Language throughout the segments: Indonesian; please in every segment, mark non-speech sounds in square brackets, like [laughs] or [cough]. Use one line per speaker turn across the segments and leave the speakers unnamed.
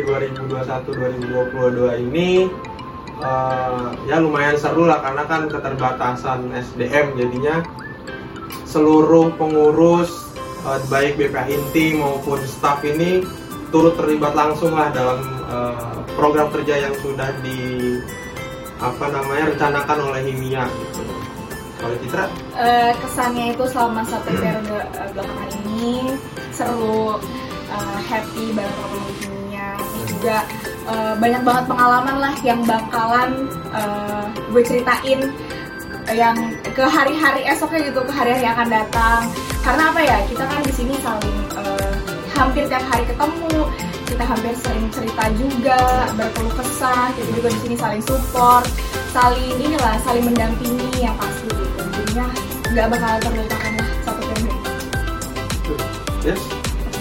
periode 2021-2022 ini uh, ya lumayan seru lah karena kan keterbatasan SDM jadinya seluruh pengurus uh, baik BPH inti maupun staff ini turut terlibat langsung lah dalam uh, program kerja yang sudah di apa namanya rencanakan oleh Himia gitu. Kalau Citra?
Uh, kesannya itu selama satu periode belakangan ini seru, uh, happy bareng uh, banyak banget pengalaman lah yang bakalan uh, gue ceritain yang ke hari-hari esoknya gitu, ke hari-hari yang akan datang. Karena apa ya? Kita kan di sini saling uh, hampir tiap hari ketemu, kita hampir sering cerita juga, berkeluh kesah, kita juga di sini saling support, saling inilah, saling mendampingi yang pasti jadinya nggak bakal terlupakan lah satu periode
yes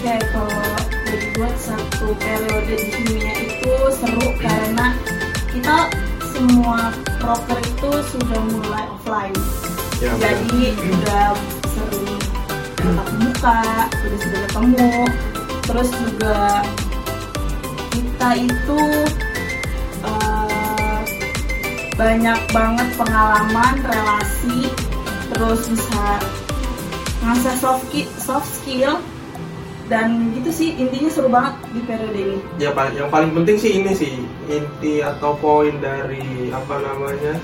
ya kalau jadi buat satu periode di dunia itu seru karena kita semua broker itu sudah mulai offline ya, jadi bener. udah sering tatap muka udah sudah ketemu terus juga kita itu uh, banyak banget pengalaman relasi terus bisa ngasah soft soft skill dan gitu sih intinya seru banget di periode ini.
Ya paling yang paling penting sih ini sih inti atau poin dari apa namanya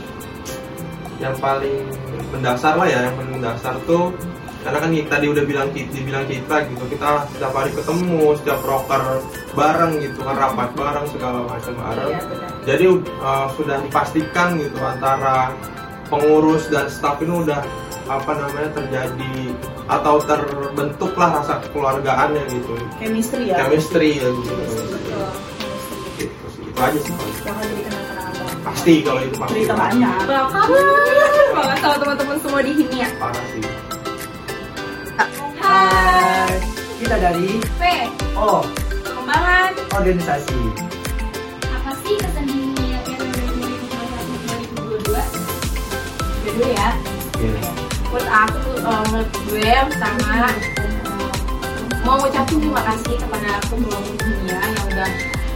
yang paling mendasar lah ya yang paling mendasar tuh karena kan tadi udah bilang dibilang kita gitu kita setiap hari ketemu setiap broker bareng gitu kan rapat bareng segala macam bareng iya, jadi uh, sudah dipastikan gitu antara pengurus dan staff ini udah apa namanya terjadi atau terbentuklah rasa kekeluargaannya gitu.
Chemistry ya?
Chemistry ya gitu. Gitu, itu aja sih pasti kalau itu pasti.
Cerita banyak.
Banget sama teman-teman semua di sini ya.
Parah sih.
Hai. Kita dari
P.
O
pengembangan
organisasi.
Apa sih kesan
dulu ya. Yeah. Menurut aku uh, menurut gue pertama uh, mau ngucapin terima kasih kepada ketua dunia yang udah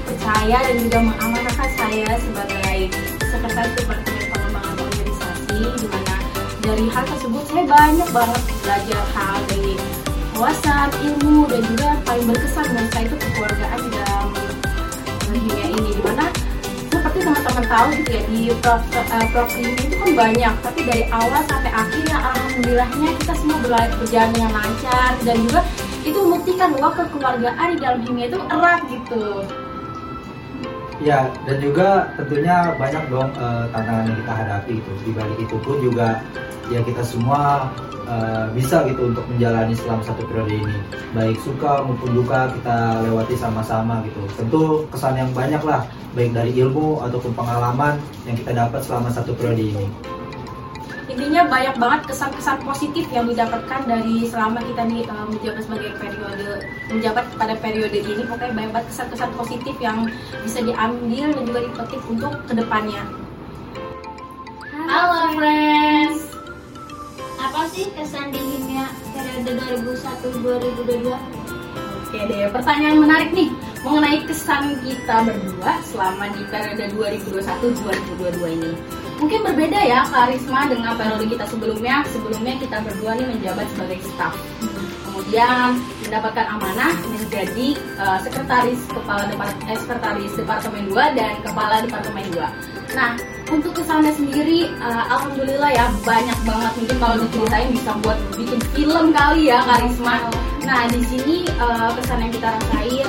percaya dan juga mengamanahkan saya sebagai sekretaris departemen pengembangan organisasi di mana dari hal tersebut saya banyak banget belajar hal dari wawasan, ilmu dan juga paling berkesan menurut saya itu kekeluargaan di dalam dunia ini. di mana teman-teman tahu gitu ya di prof, uh, prof ini itu kan banyak. Tapi dari awal sampai akhir ya alhamdulillahnya kita semua berjalan dengan lancar. Dan juga itu membuktikan bahwa kekeluargaan di dalam kimia itu erat gitu.
Ya dan juga tentunya banyak dong uh, tantangan yang kita hadapi gitu. Di balik itu pun juga ya kita semua uh, bisa gitu untuk menjalani selama satu periode ini. Baik suka maupun duka kita lewati sama-sama gitu. Tentu kesan yang banyak lah baik dari ilmu ataupun pengalaman yang kita dapat selama satu periode ini.
Intinya banyak banget kesan-kesan positif yang didapatkan dari selama kita nih uh, menjabat sebagai periode menjabat pada periode ini. Pokoknya banyak banget kesan-kesan positif yang bisa diambil dan juga dipetik untuk ke depannya.
Halo friends apa sih kesan di Himia periode 2001-2022?
Oke deh, pertanyaan menarik nih mengenai kesan kita berdua selama di periode 2021-2022 ini. Mungkin berbeda ya karisma dengan periode kita sebelumnya. Sebelumnya kita berdua nih menjabat sebagai staff. Kemudian mendapatkan amanah menjadi uh, sekretaris kepala departemen eh, sekretaris departemen 2 dan kepala departemen 2. Nah, untuk kesannya sendiri uh, alhamdulillah ya banyak banget mungkin kalau diceritain bisa buat bikin film kali ya karisma. Nah di sini uh, kesan yang kita rasain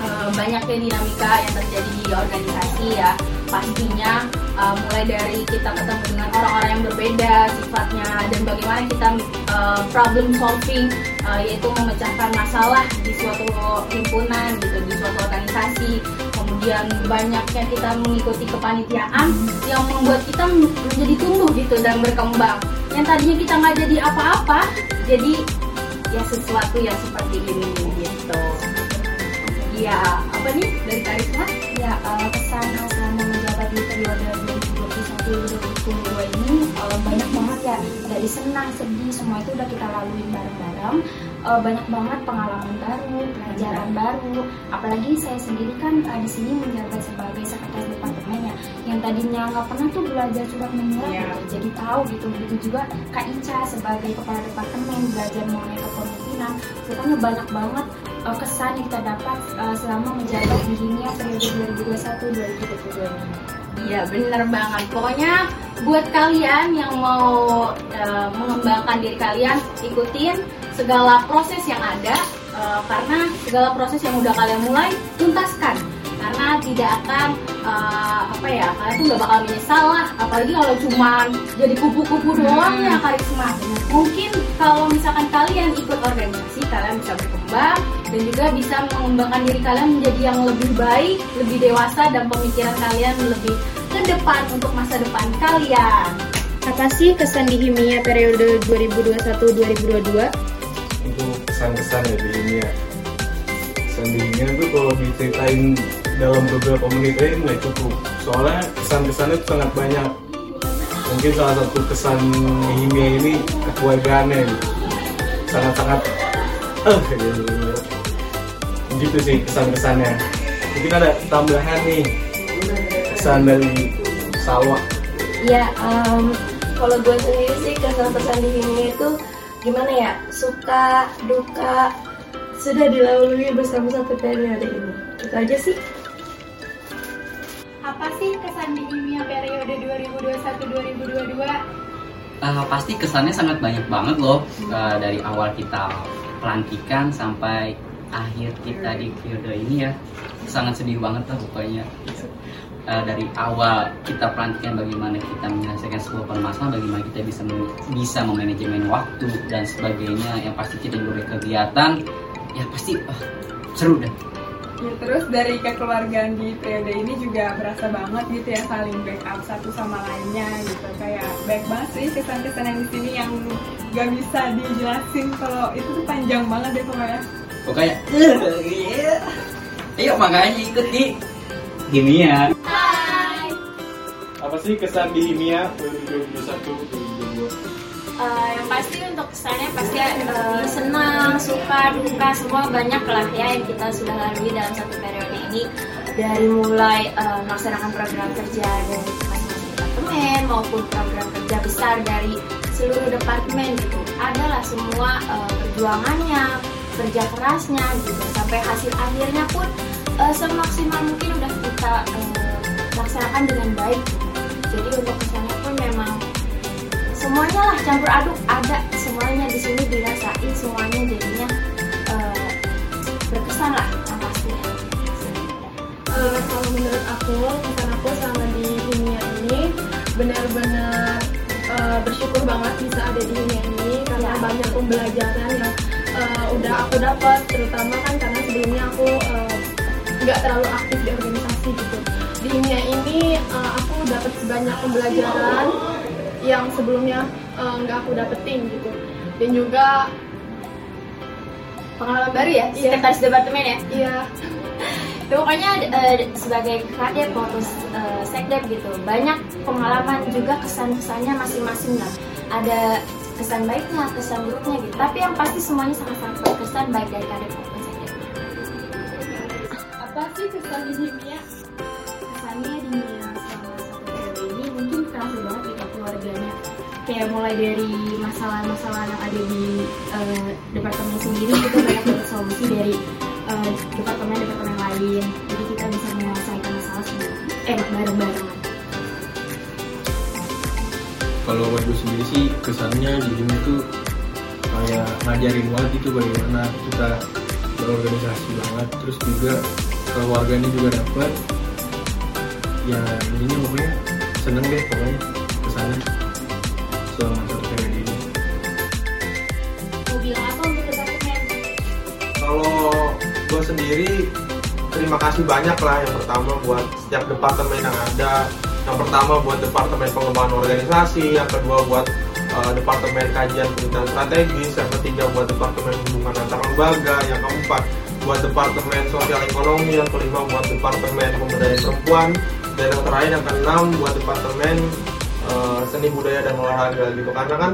uh, banyaknya dinamika yang terjadi di organisasi ya. Pastinya uh, mulai dari kita ketemu dengan orang-orang yang berbeda sifatnya dan bagaimana kita uh, problem solving uh, yaitu memecahkan masalah di suatu himpunan gitu di suatu organisasi kemudian banyaknya kita mengikuti kepanitiaan yang membuat kita menjadi tumbuh gitu dan berkembang. Yang tadinya kita nggak jadi apa-apa jadi ya sesuatu yang seperti ini gitu. Ya apa nih? Dari karisma
ya uh, kesan selama menjabat di periode 2021 2022 ini uh, banyak banget ya. Dari senang sedih semua itu udah kita lalui bareng-bareng
uh, banyak banget pengalaman baru, pelajaran baru. Apalagi saya sendiri kan uh, di sini menjabat sebagai sekretaris departemennya. Yang tadinya nggak pernah tuh belajar surat menyurat, yeah. gitu. jadi tahu gitu. Begitu juga Kak Ica sebagai kepala departemen belajar mengenai kepemimpinan. Pokoknya banyak banget uh, kesan yang kita dapat uh, selama menjabat di Hinia periode 2021-2022 ini.
Iya bener banget. Pokoknya buat kalian yang mau uh, mengembangkan diri kalian, ikutin segala proses yang ada uh, karena segala proses yang udah kalian mulai tuntaskan karena tidak akan uh, apa ya kalian tuh nggak bakal menyesal lah apalagi kalau cuma jadi kupu-kupu doang hmm. ya karisma mungkin kalau misalkan kalian ikut organisasi kalian bisa berkembang dan juga bisa mengembangkan diri kalian menjadi yang lebih baik lebih dewasa dan pemikiran kalian lebih ke depan untuk masa depan kalian
apa sih kesan di Himia periode 2021-2022?
Kesan-kesan ya di ini ya. Kesan tuh kalau diceritain dalam beberapa menit aja nggak cukup. Soalnya kesan-kesannya tuh sangat banyak. Mungkin salah satu kesan Himia ini kekeluargaannya sangat-sangat eh gitu. Sih kesan-kesannya mungkin ada tambahan nih kesan dari Salwa
ya um, kalau gue sendiri sih kesan-kesan di Himia itu gimana ya? Suka duka sudah dilalui bersama satu periode ini. Itu aja sih.
Apa sih kesan di kimia periode 2021-2022 uh,
pasti kesannya sangat banyak banget loh uh, dari awal kita pelantikan sampai akhir kita di periode ini ya. Sangat sedih banget lah pokoknya uh, dari awal kita pelantikan bagaimana kita menyelesaikan sebuah permasalahan, bagaimana kita bisa bisa memanajemen waktu dan sebagainya. Yang pasti kita juga kegiatan, ya pasti uh, seru deh.
Ya, terus dari kekeluargaan di periode ini juga berasa banget gitu ya saling backup satu sama lainnya gitu kayak baik banget sih kesan-kesan yang di sini yang gak bisa dijelasin kalau itu tuh panjang banget deh pokoknya.
Pokoknya, iya. Ayo makanya ikut nih kimia.
Hai.
Apa sih kesan di kimia 2021
Uh, yang pasti untuk kesannya pasti uh, senang, suka, duka, semua banyak lah ya yang kita sudah lalui dalam satu periode ini dari mulai uh, melaksanakan program kerja dari masing-masing departemen maupun program kerja besar dari seluruh departemen gitu adalah semua uh, perjuangannya kerja kerasnya gitu sampai hasil akhirnya pun uh, semaksimal mungkin udah kita uh, laksanakan dengan baik jadi untuk kesannya pun memang semuanya lah campur aduk ada semuanya di sini dirasain semuanya jadinya uh, berkesan lah yang pastinya
uh, kalau menurut aku kesan aku selama di dunia ini benar-benar uh, bersyukur banget bisa ada di dunia ini karena ya. banyak pembelajaran yang uh, udah aku dapat terutama kan karena sebelumnya aku uh, nggak terlalu aktif di organisasi gitu. Di IMIA ini uh, aku dapat banyak pembelajaran yang sebelumnya uh, nggak aku dapetin gitu. Dan juga
pengalaman baru ya? Iya. sekretaris departemen ya?
Iya.
Itu [laughs] pokoknya uh, sebagai kadep fokus uh, sekdep gitu. Banyak pengalaman juga kesan-kesannya masing-masing lah. Ada kesan baiknya kesan buruknya gitu. Tapi yang pasti semuanya sangat-sangat berkesan baik dari kadep
apa sih kesan di Himia?
Kesannya di Himia selama satu periode ini mungkin kerasa banget kita keluarganya. Kayak mulai dari masalah-masalah yang ada di uh, departemen sendiri kita banyak dapat solusi dari uh, departemen-departemen lain. Jadi kita bisa menyelesaikan masalah sendiri. Eh bareng-bareng.
Kalau buat gue sendiri sih kesannya di sini tuh kayak ngajarin banget itu bagaimana kita berorganisasi banget terus juga keluarga ini juga dapat ya ini pokoknya seneng deh pokoknya ke sana. Selama satu periode ini
mau bilang apa untuk departemen
kalau gue sendiri terima kasih banyak lah yang pertama buat setiap departemen yang ada. Yang pertama buat departemen pengembangan organisasi yang kedua buat uh, departemen kajian penelitian strategis yang ketiga buat departemen hubungan antar lembaga yang keempat buat departemen sosial ekonomi yang kelima buat departemen pemberdayaan perempuan dan yang terakhir yang keenam buat departemen uh, seni budaya dan olahraga gitu. Karena kan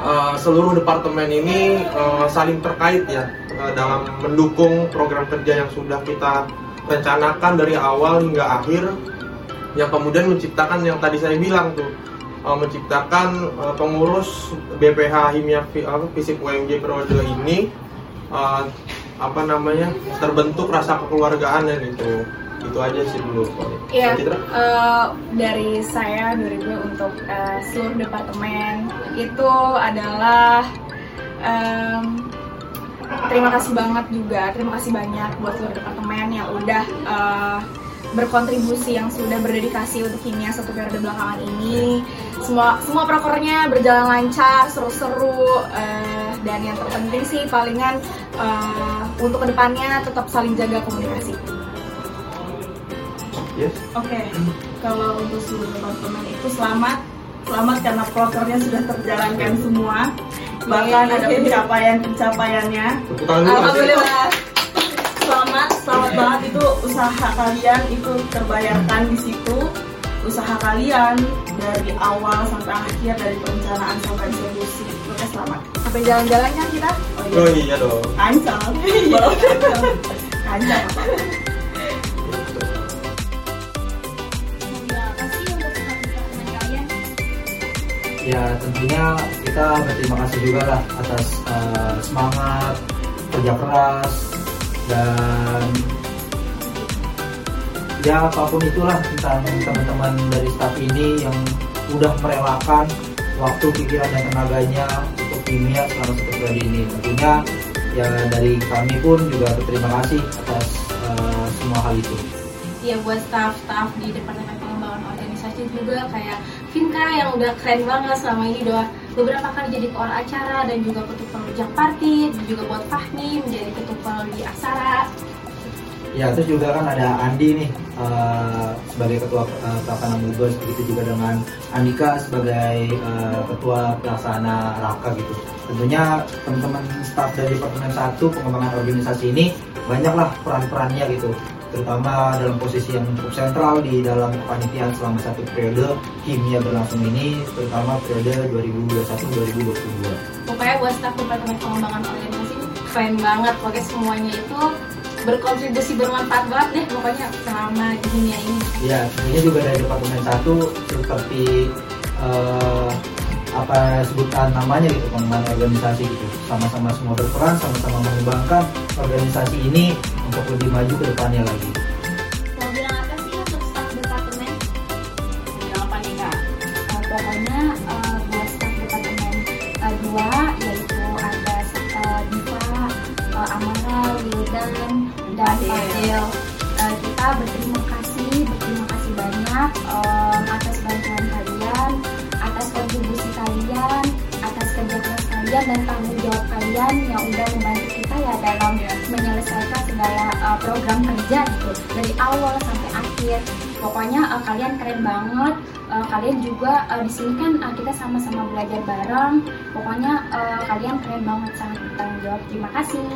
uh, seluruh departemen ini uh, saling terkait ya uh, dalam mendukung program kerja yang sudah kita rencanakan dari awal hingga akhir. Yang kemudian menciptakan yang tadi saya bilang tuh uh, menciptakan uh, pengurus BPH Himia Fisik UMJ periode ini apa namanya terbentuk rasa kekeluargaan ya gitu. Itu aja sih dulu.
Iya uh, dari saya dari gue untuk uh, seluruh departemen itu adalah um, terima kasih banget juga terima kasih banyak buat seluruh departemen yang udah uh, berkontribusi yang sudah berdedikasi untuk kimia satu periode belakangan ini semua semua prokernya berjalan lancar seru-seru uh, dan yang terpenting sih palingan uh, untuk ke depannya tetap saling jaga komunikasi
Yes.
Oke, okay. kalau untuk seluruh teman-teman itu selamat, selamat karena prokernya sudah terjalankan semua. Bahkan ada pencapaian-pencapaiannya. Alhamdulillah. Selamat, banget itu usaha kalian itu terbayarkan di situ. Usaha kalian dari awal sampai akhir dari perencanaan sampai eksekusi. Oke, selamat.
Sampai jalan-jalan kan kita?
Oh iya, oh, iya dong.
Kancang. [laughs] Kancang apa?
ya tentunya kita berterima kasih juga lah atas uh, semangat kerja keras dan ya apa pun itulah tentang teman-teman dari staff ini yang udah merelakan waktu pikiran dan tenaganya untuk kimia selama satu periode ini. Tentunya ya dari kami pun juga berterima kasih atas uh, semua hal itu.
Ya buat staff-staff di departemen pengembangan organisasi juga kayak Vinka yang udah keren banget selama ini udah beberapa kali jadi koor acara dan juga ketua party dan juga buat Fahmi menjadi ketua di Aksara
Ya, terus juga kan ada Andi nih uh, sebagai ketua uh, pelaksana Mugos, begitu juga dengan Andika sebagai uh, ketua pelaksana Raka gitu. Tentunya teman-teman staff dari Departemen 1 pengembangan organisasi ini banyaklah peran-perannya gitu terutama dalam posisi yang cukup sentral di dalam kepanitiaan selama satu periode kimia berlangsung ini terutama periode 2021-2022
pokoknya buat staf departemen pengembangan organisasi keren banget. Pokoknya semuanya itu berkontribusi bermanfaat banget deh pokoknya selama di dunia ini.
Ya tentunya juga dari departemen satu seperti uh, apa sebutan namanya gitu pengembangan organisasi gitu. Sama-sama semua berperan sama-sama mengembangkan organisasi ini untuk lebih maju ke depannya lagi.
Uh, program kerja gitu dari awal sampai akhir. Pokoknya uh, kalian keren banget. Uh, kalian juga uh, di sini kan uh, kita sama-sama belajar bareng. Pokoknya uh, kalian keren banget sangat bertanggung jawab. Terima kasih.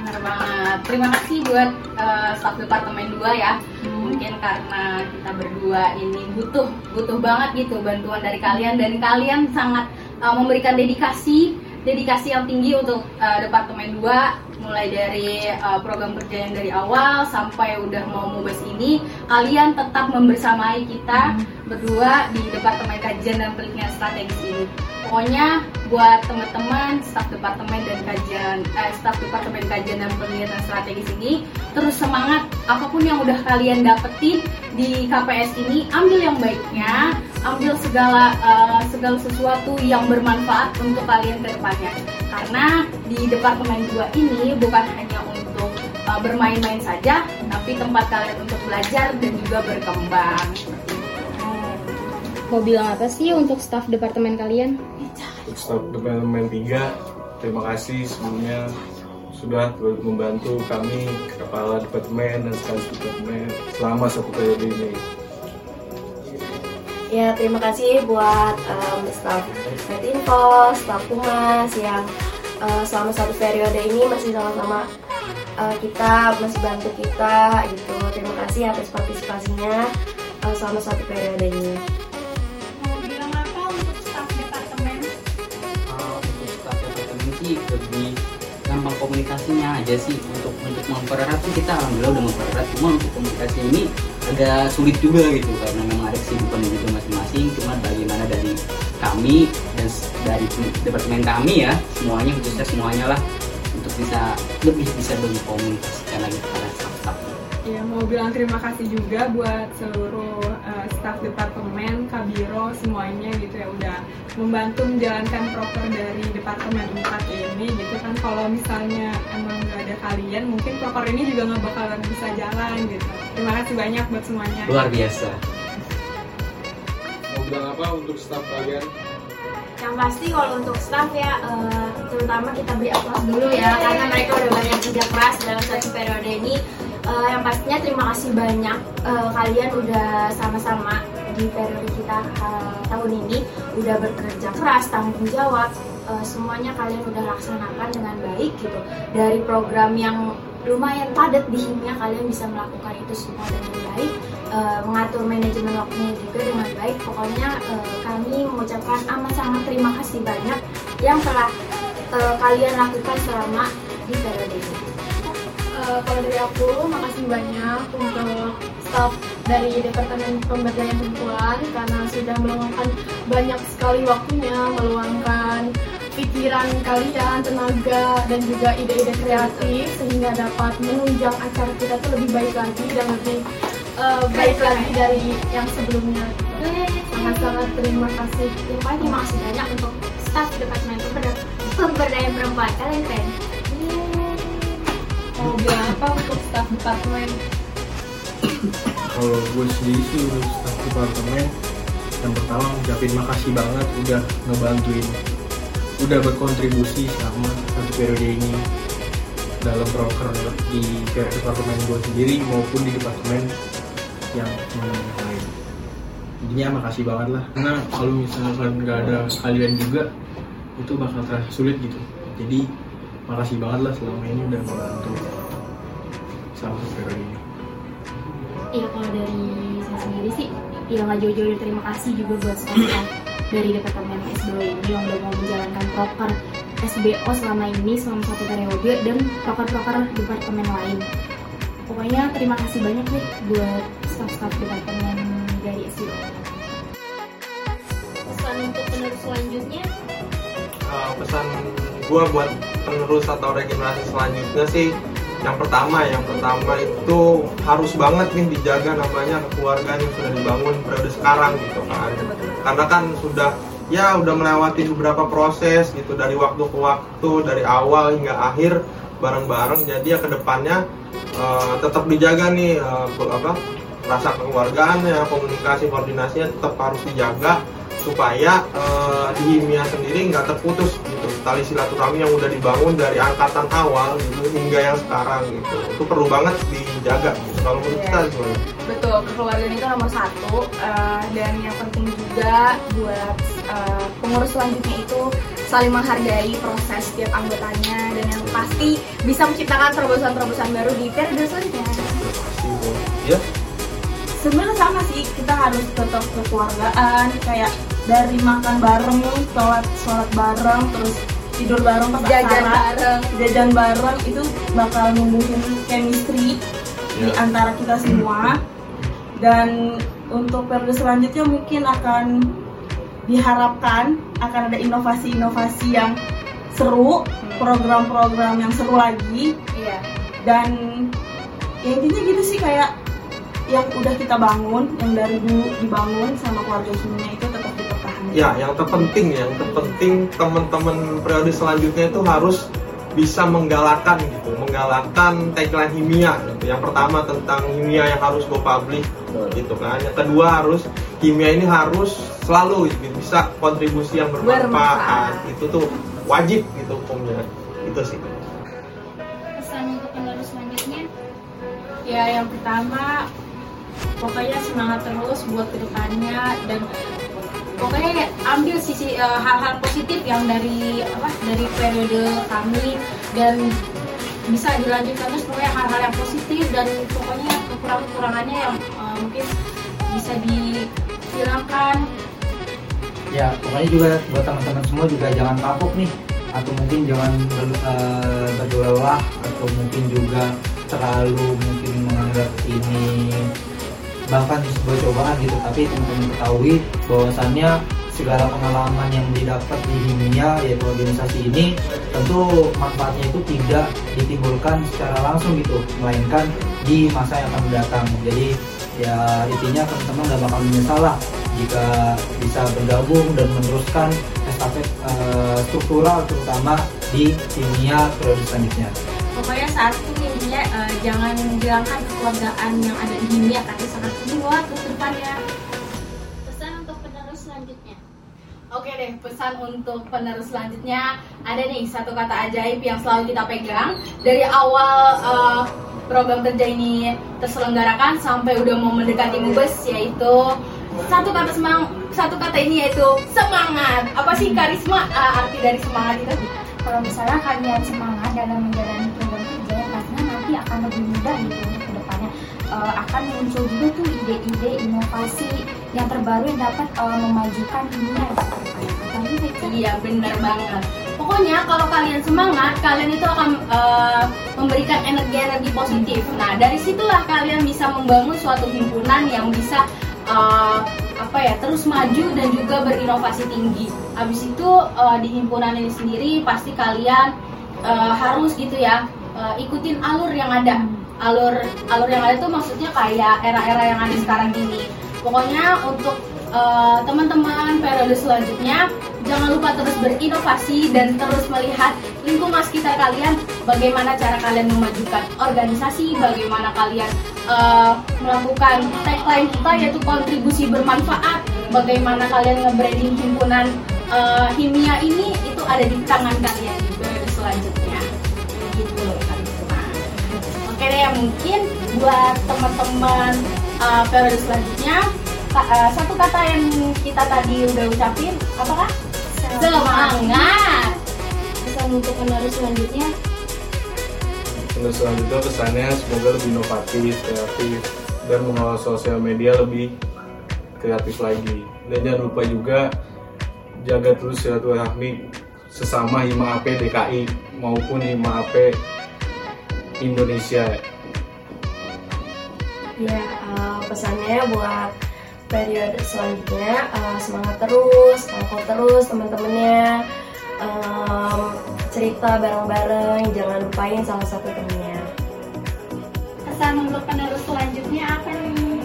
Benar banget. Terima kasih buat uh, staf departemen 2 ya. Hmm. Mungkin karena kita berdua ini butuh butuh banget gitu bantuan dari kalian dan kalian sangat uh, memberikan dedikasi dedikasi yang tinggi untuk uh, departemen 2 mulai dari uh, program kerja yang dari awal sampai udah mau mubes ini kalian tetap membersamai kita berdua di departemen kajian dan penelitian strategis ini. Pokoknya buat teman-teman staf departemen dan kajian eh, staf departemen kajian dan penelitian strategis ini terus semangat apa pun yang udah kalian dapetin di KPS ini ambil yang baiknya ambil segala uh, segala sesuatu yang bermanfaat untuk kalian ke depannya karena di departemen 2 ini bukan hanya untuk uh, bermain-main saja tapi tempat kalian untuk belajar dan juga berkembang mau bilang apa sih untuk staf departemen kalian?
Untuk staf departemen 3 terima kasih sebelumnya sudah membantu kami kepala departemen dan sekretaris departemen selama satu periode ini.
Ya, terima kasih buat um, staff Info, staff Humas yang uh, selama satu periode ini masih sama-sama uh, kita, masih bantu kita gitu. Terima kasih atas partisipasinya uh, selama satu periode ini.
Mau bilang apa untuk staff departemen?
Uh,
lebih gampang komunikasinya aja sih untuk untuk mempererat sih kita alhamdulillah udah mempererat cuma untuk komunikasi ini agak sulit juga gitu karena memang ada kesibukan juga masing-masing cuma bagaimana dari kami dan dari departemen kami ya. Semuanya khususnya semuanya lah untuk bisa lebih bisa berkomunikasikan lagi kepada staff-staff.
Ya mau bilang terima kasih juga buat seluruh uh, staf departemen, kabiro semuanya gitu ya udah membantu menjalankan proker dari departemen 4 ini gitu kan. Kalau misalnya emang nggak ada kalian mungkin proker ini juga nggak bakalan bisa jalan gitu. Terima kasih banyak buat semuanya.
luar biasa.
Mau bilang apa untuk staff kalian
Yang pasti kalau untuk staff ya, eh, terutama kita beri aplaus dulu ya, karena mereka udah banyak kerja keras dalam satu periode ini. Eh, yang pastinya terima kasih banyak eh, kalian udah sama-sama di periode kita eh, tahun ini udah bekerja keras, tanggung jawab. Eh, semuanya kalian udah laksanakan dengan baik gitu. Dari program yang lumayan padat di himnya kalian bisa melakukan itu semua dengan baik eh, mengatur manajemen waktunya juga dengan baik. Pokoknya eh, kami mengucapkan amat sangat terima kasih banyak yang telah eh, kalian lakukan selama di periode ini.
Kalau dari aku, makasih banyak untuk staff dari Departemen Pemberdayaan Perempuan karena sudah meluangkan banyak sekali waktunya, meluangkan pikiran kalian, tenaga, dan juga ide-ide kreatif sehingga dapat menunjang acara kita tuh lebih baik lagi dan lebih eh, baik lagi dari yang sebelumnya. Sangat-sangat terima kasih.
terima kasih banyak untuk staff departemen Pemberda- pemberdayaan perempuan kalian keren
Mau bilang apa untuk staf departemen?
kalau gue sendiri sih untuk staff departemen yang pertama ngucapin makasih banget udah ngebantuin udah berkontribusi selama satu periode ini dalam proker di departemen gue sendiri maupun di departemen yang yang lain. Intinya makasih banget lah karena kalau misalkan nggak ada kalian juga itu bakal terasa sulit gitu. Jadi makasih banget lah selama ini udah membantu satu periode ini.
Iya kalau dari saya sendiri sih ya nggak jauh-jauh dari terima kasih juga buat staff dari departemen SBO ini yang udah mau menjalankan proker SBO selama ini selama satu periode dan proker-proker departemen lain. Pokoknya terima kasih banyak nih buat staff-staff departemen dari SBO.
pesan untuk penerus selanjutnya
Uh, pesan gua buat penerus atau regenerasi selanjutnya sih yang pertama yang pertama itu harus banget nih dijaga namanya keluargaan yang sudah dibangun periode sekarang gitu kan karena kan sudah ya udah melewati beberapa proses gitu dari waktu ke waktu dari awal hingga akhir bareng-bareng jadi ya ke depannya uh, tetap dijaga nih uh, apa rasa kekeluargaannya komunikasi koordinasinya tetap harus dijaga supaya eh, di Himia sendiri nggak terputus gitu tali silaturahmi yang udah dibangun dari angkatan awal gitu hingga yang sekarang gitu itu perlu banget dijaga gitu. kalau menurut
Iya.
kita gimana?
Betul, kekeluargaan itu nomor satu eh, dan yang penting juga buat eh, pengurus selanjutnya itu saling menghargai proses setiap anggotanya dan yang pasti bisa menciptakan terobosan-terobosan baru di periode selanjutnya.
Pasti, Bu. ya
sebenarnya sama sih kita harus tetap kekeluargaan kayak dari makan bareng sholat sholat bareng terus tidur bareng pas
Jajan
acara
bareng.
jajan bareng itu bakal numbuhin chemistry di
Ya.
antara kita semua dan untuk periode selanjutnya mungkin akan diharapkan akan ada inovasi-inovasi yang seru program-program yang seru lagi
Iya.
dan ya intinya gitu sih kayak yang udah kita bangun yang dari dulu dibangun sama keluarga kimia itu tetap dipertahankan
ya yang terpenting yang terpenting teman-teman periode selanjutnya itu harus bisa menggalakkan gitu menggalakkan tagline Himia gitu. Yang pertama tentang Himia yang harus go public gitu kan. Yang kedua harus Himia ini harus selalu gitu, bisa kontribusi yang bermanfaat.
Bermanfaat.
itu tuh wajib gitu hukumnya. Itu sih.
Pesan untuk penerus selanjutnya?
Ya yang pertama pokoknya semangat terus buat ke depannya dan pokoknya ambil sisi eh, hal-hal positif yang dari apa dari periode kami dan bisa dilanjutkan terus. Pokoknya hal-hal yang positif dan pokoknya kekurangan-kekurangannya yang eh, mungkin bisa dihilangkan.
Ya pokoknya juga buat teman-teman semua juga jangan kapok nih. Atau mungkin jangan uh, berlelah atau mungkin juga terlalu mungkin menganggap ini bahkan sebuah cobaan gitu tapi teman-teman ketahui bahwasannya segala pengalaman yang didapat di dunia yaitu organisasi ini tentu manfaatnya itu tidak ditimbulkan secara langsung gitu melainkan di masa yang akan mendatang jadi ya intinya teman-teman gak bakal menyesal lah jika bisa bergabung dan meneruskan estafet uh, struktural terutama di dunia periode selanjutnya.
Pokoknya satu uh, jangan menghilangkan kekeluargaan yang ada di dunia tapi sangat kedua untuk depannya. Pesan untuk penerus selanjutnya.
Oke deh, pesan untuk penerus selanjutnya. Ada nih satu kata ajaib yang selalu kita pegang. Dari awal uh, program kerja ini terselenggarakan sampai udah mau mendekati mubes yaitu satu kata semang satu kata ini yaitu semangat. Apa sih karisma? Uh, arti dari semangat itu?
Kalau misalnya kalian semangat dalam menjalani akan lebih mudah gitu untuk ke depannya uh, akan muncul juga tuh ide-ide inovasi yang terbaru yang dapat uh, memajukan dunia
Iya benar banget. Pokoknya kalau kalian semangat, kalian itu akan uh, memberikan energi-energi positif. Nah dari situlah kalian bisa membangun suatu himpunan yang bisa uh, apa ya terus maju dan juga berinovasi tinggi. Habis itu uh, di himpunan ini sendiri pasti kalian uh, harus gitu ya uh, ikutin alur yang ada. Alur alur yang ada itu maksudnya kayak era-era yang ada sekarang ini. Pokoknya untuk teman-teman uh, periode selanjutnya jangan lupa terus berinovasi dan terus melihat lingkungan sekitar kalian bagaimana cara kalian memajukan organisasi bagaimana kalian uh, melakukan tagline kita yaitu kontribusi bermanfaat bagaimana kalian nge-branding himpunan uh, himia ini itu ada di tangan kalian di periode selanjutnya gitu oke deh mungkin buat teman-teman uh, periode selanjutnya uh, satu kata yang kita tadi udah ucapin apakah semangat.
Pesan untuk penerus selanjutnya.
Penerus selanjutnya pesannya semoga lebih inovatif kreatif dan mengelola sosial media lebih kreatif lagi. Dan jangan lupa juga jaga terus silaturahmi sesama Hima AP DKI maupun Hima AP Indonesia
ya uh, pesannya buat periode selanjutnya uh, semangat terus, kokoh terus teman-temannya um, cerita bareng-bareng, jangan lupain salah satu temennya.
Pesan untuk penerus selanjutnya apa nih?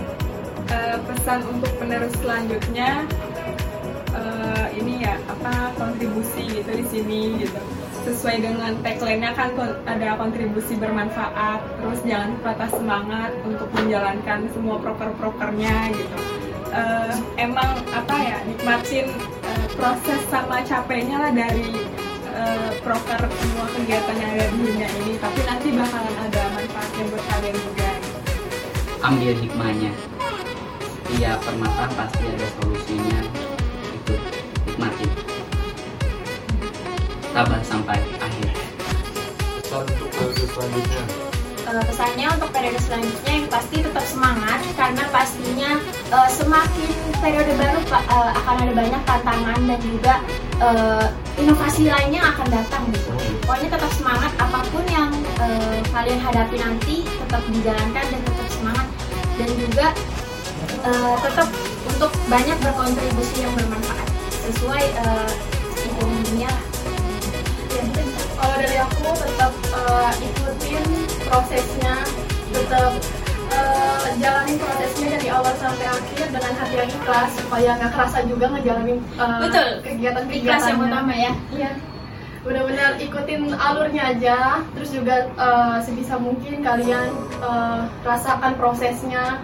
Uh, pesan untuk penerus selanjutnya uh, ini ya apa kontribusi gitu di sini gitu. Sesuai dengan tagline-nya kan ada kontribusi bermanfaat terus jangan patah semangat untuk menjalankan semua proker-prokernya gitu. Uh, emang apa ya nikmatin uh, proses sama capeknya lah dari uh, semua kegiatan yang ada di dunia ini tapi nanti bakalan ada manfaatnya buat kalian juga.
Ambil hikmahnya. Setiap permasalahan pasti ada solusinya sabar sampai akhir?
Satu selanjutnya.
Uh, pesannya untuk periode selanjutnya yang pasti tetap semangat karena pastinya uh, semakin periode baru uh, akan ada banyak tantangan dan juga uh, inovasi lainnya akan datang gitu. Pokoknya tetap semangat apa pun yang uh, kalian hadapi nanti tetap dijalankan dan tetap semangat. Dan juga uh, tetap untuk banyak berkontribusi yang bermanfaat sesuai uh,
dari aku tetap uh, ikutin prosesnya tetap uh, jalanin prosesnya dari awal sampai akhir dengan hati yang ikhlas supaya nggak kerasa juga ngejalanin uh,
betul.
kegiatan
ikhlas yang utama ya.
Iya. Benar-benar ikutin alurnya aja terus juga uh, sebisa mungkin kalian uh, rasakan prosesnya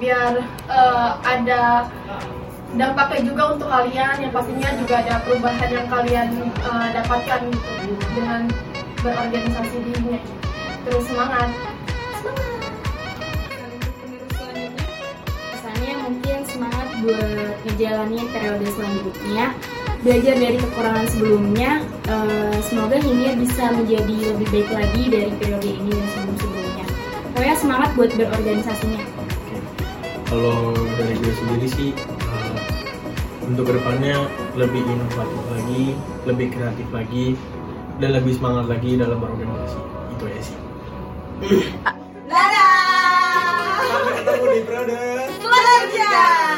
biar uh, ada dampaknya juga untuk kalian yang pastinya juga ada perubahan yang kalian uh, dapatkan gitu dengan berorganisasi di dunia terus semangat. Semangat.
Pesannya mungkin semangat buat ngejalani periode selanjutnya belajar dari kekurangan sebelumnya uh, semoga ini bisa menjadi lebih baik lagi dari periode ini dan sebelum sebelumnya pokoknya semangat buat berorganisasinya.
Kalau dari gue sendiri sih untuk ke depannya lebih inovatif lagi, lebih kreatif lagi, dan lebih semangat lagi dalam berorganisasi itu aja sih
Dadah!
Sampai ketemu di periode
Selanjutnya!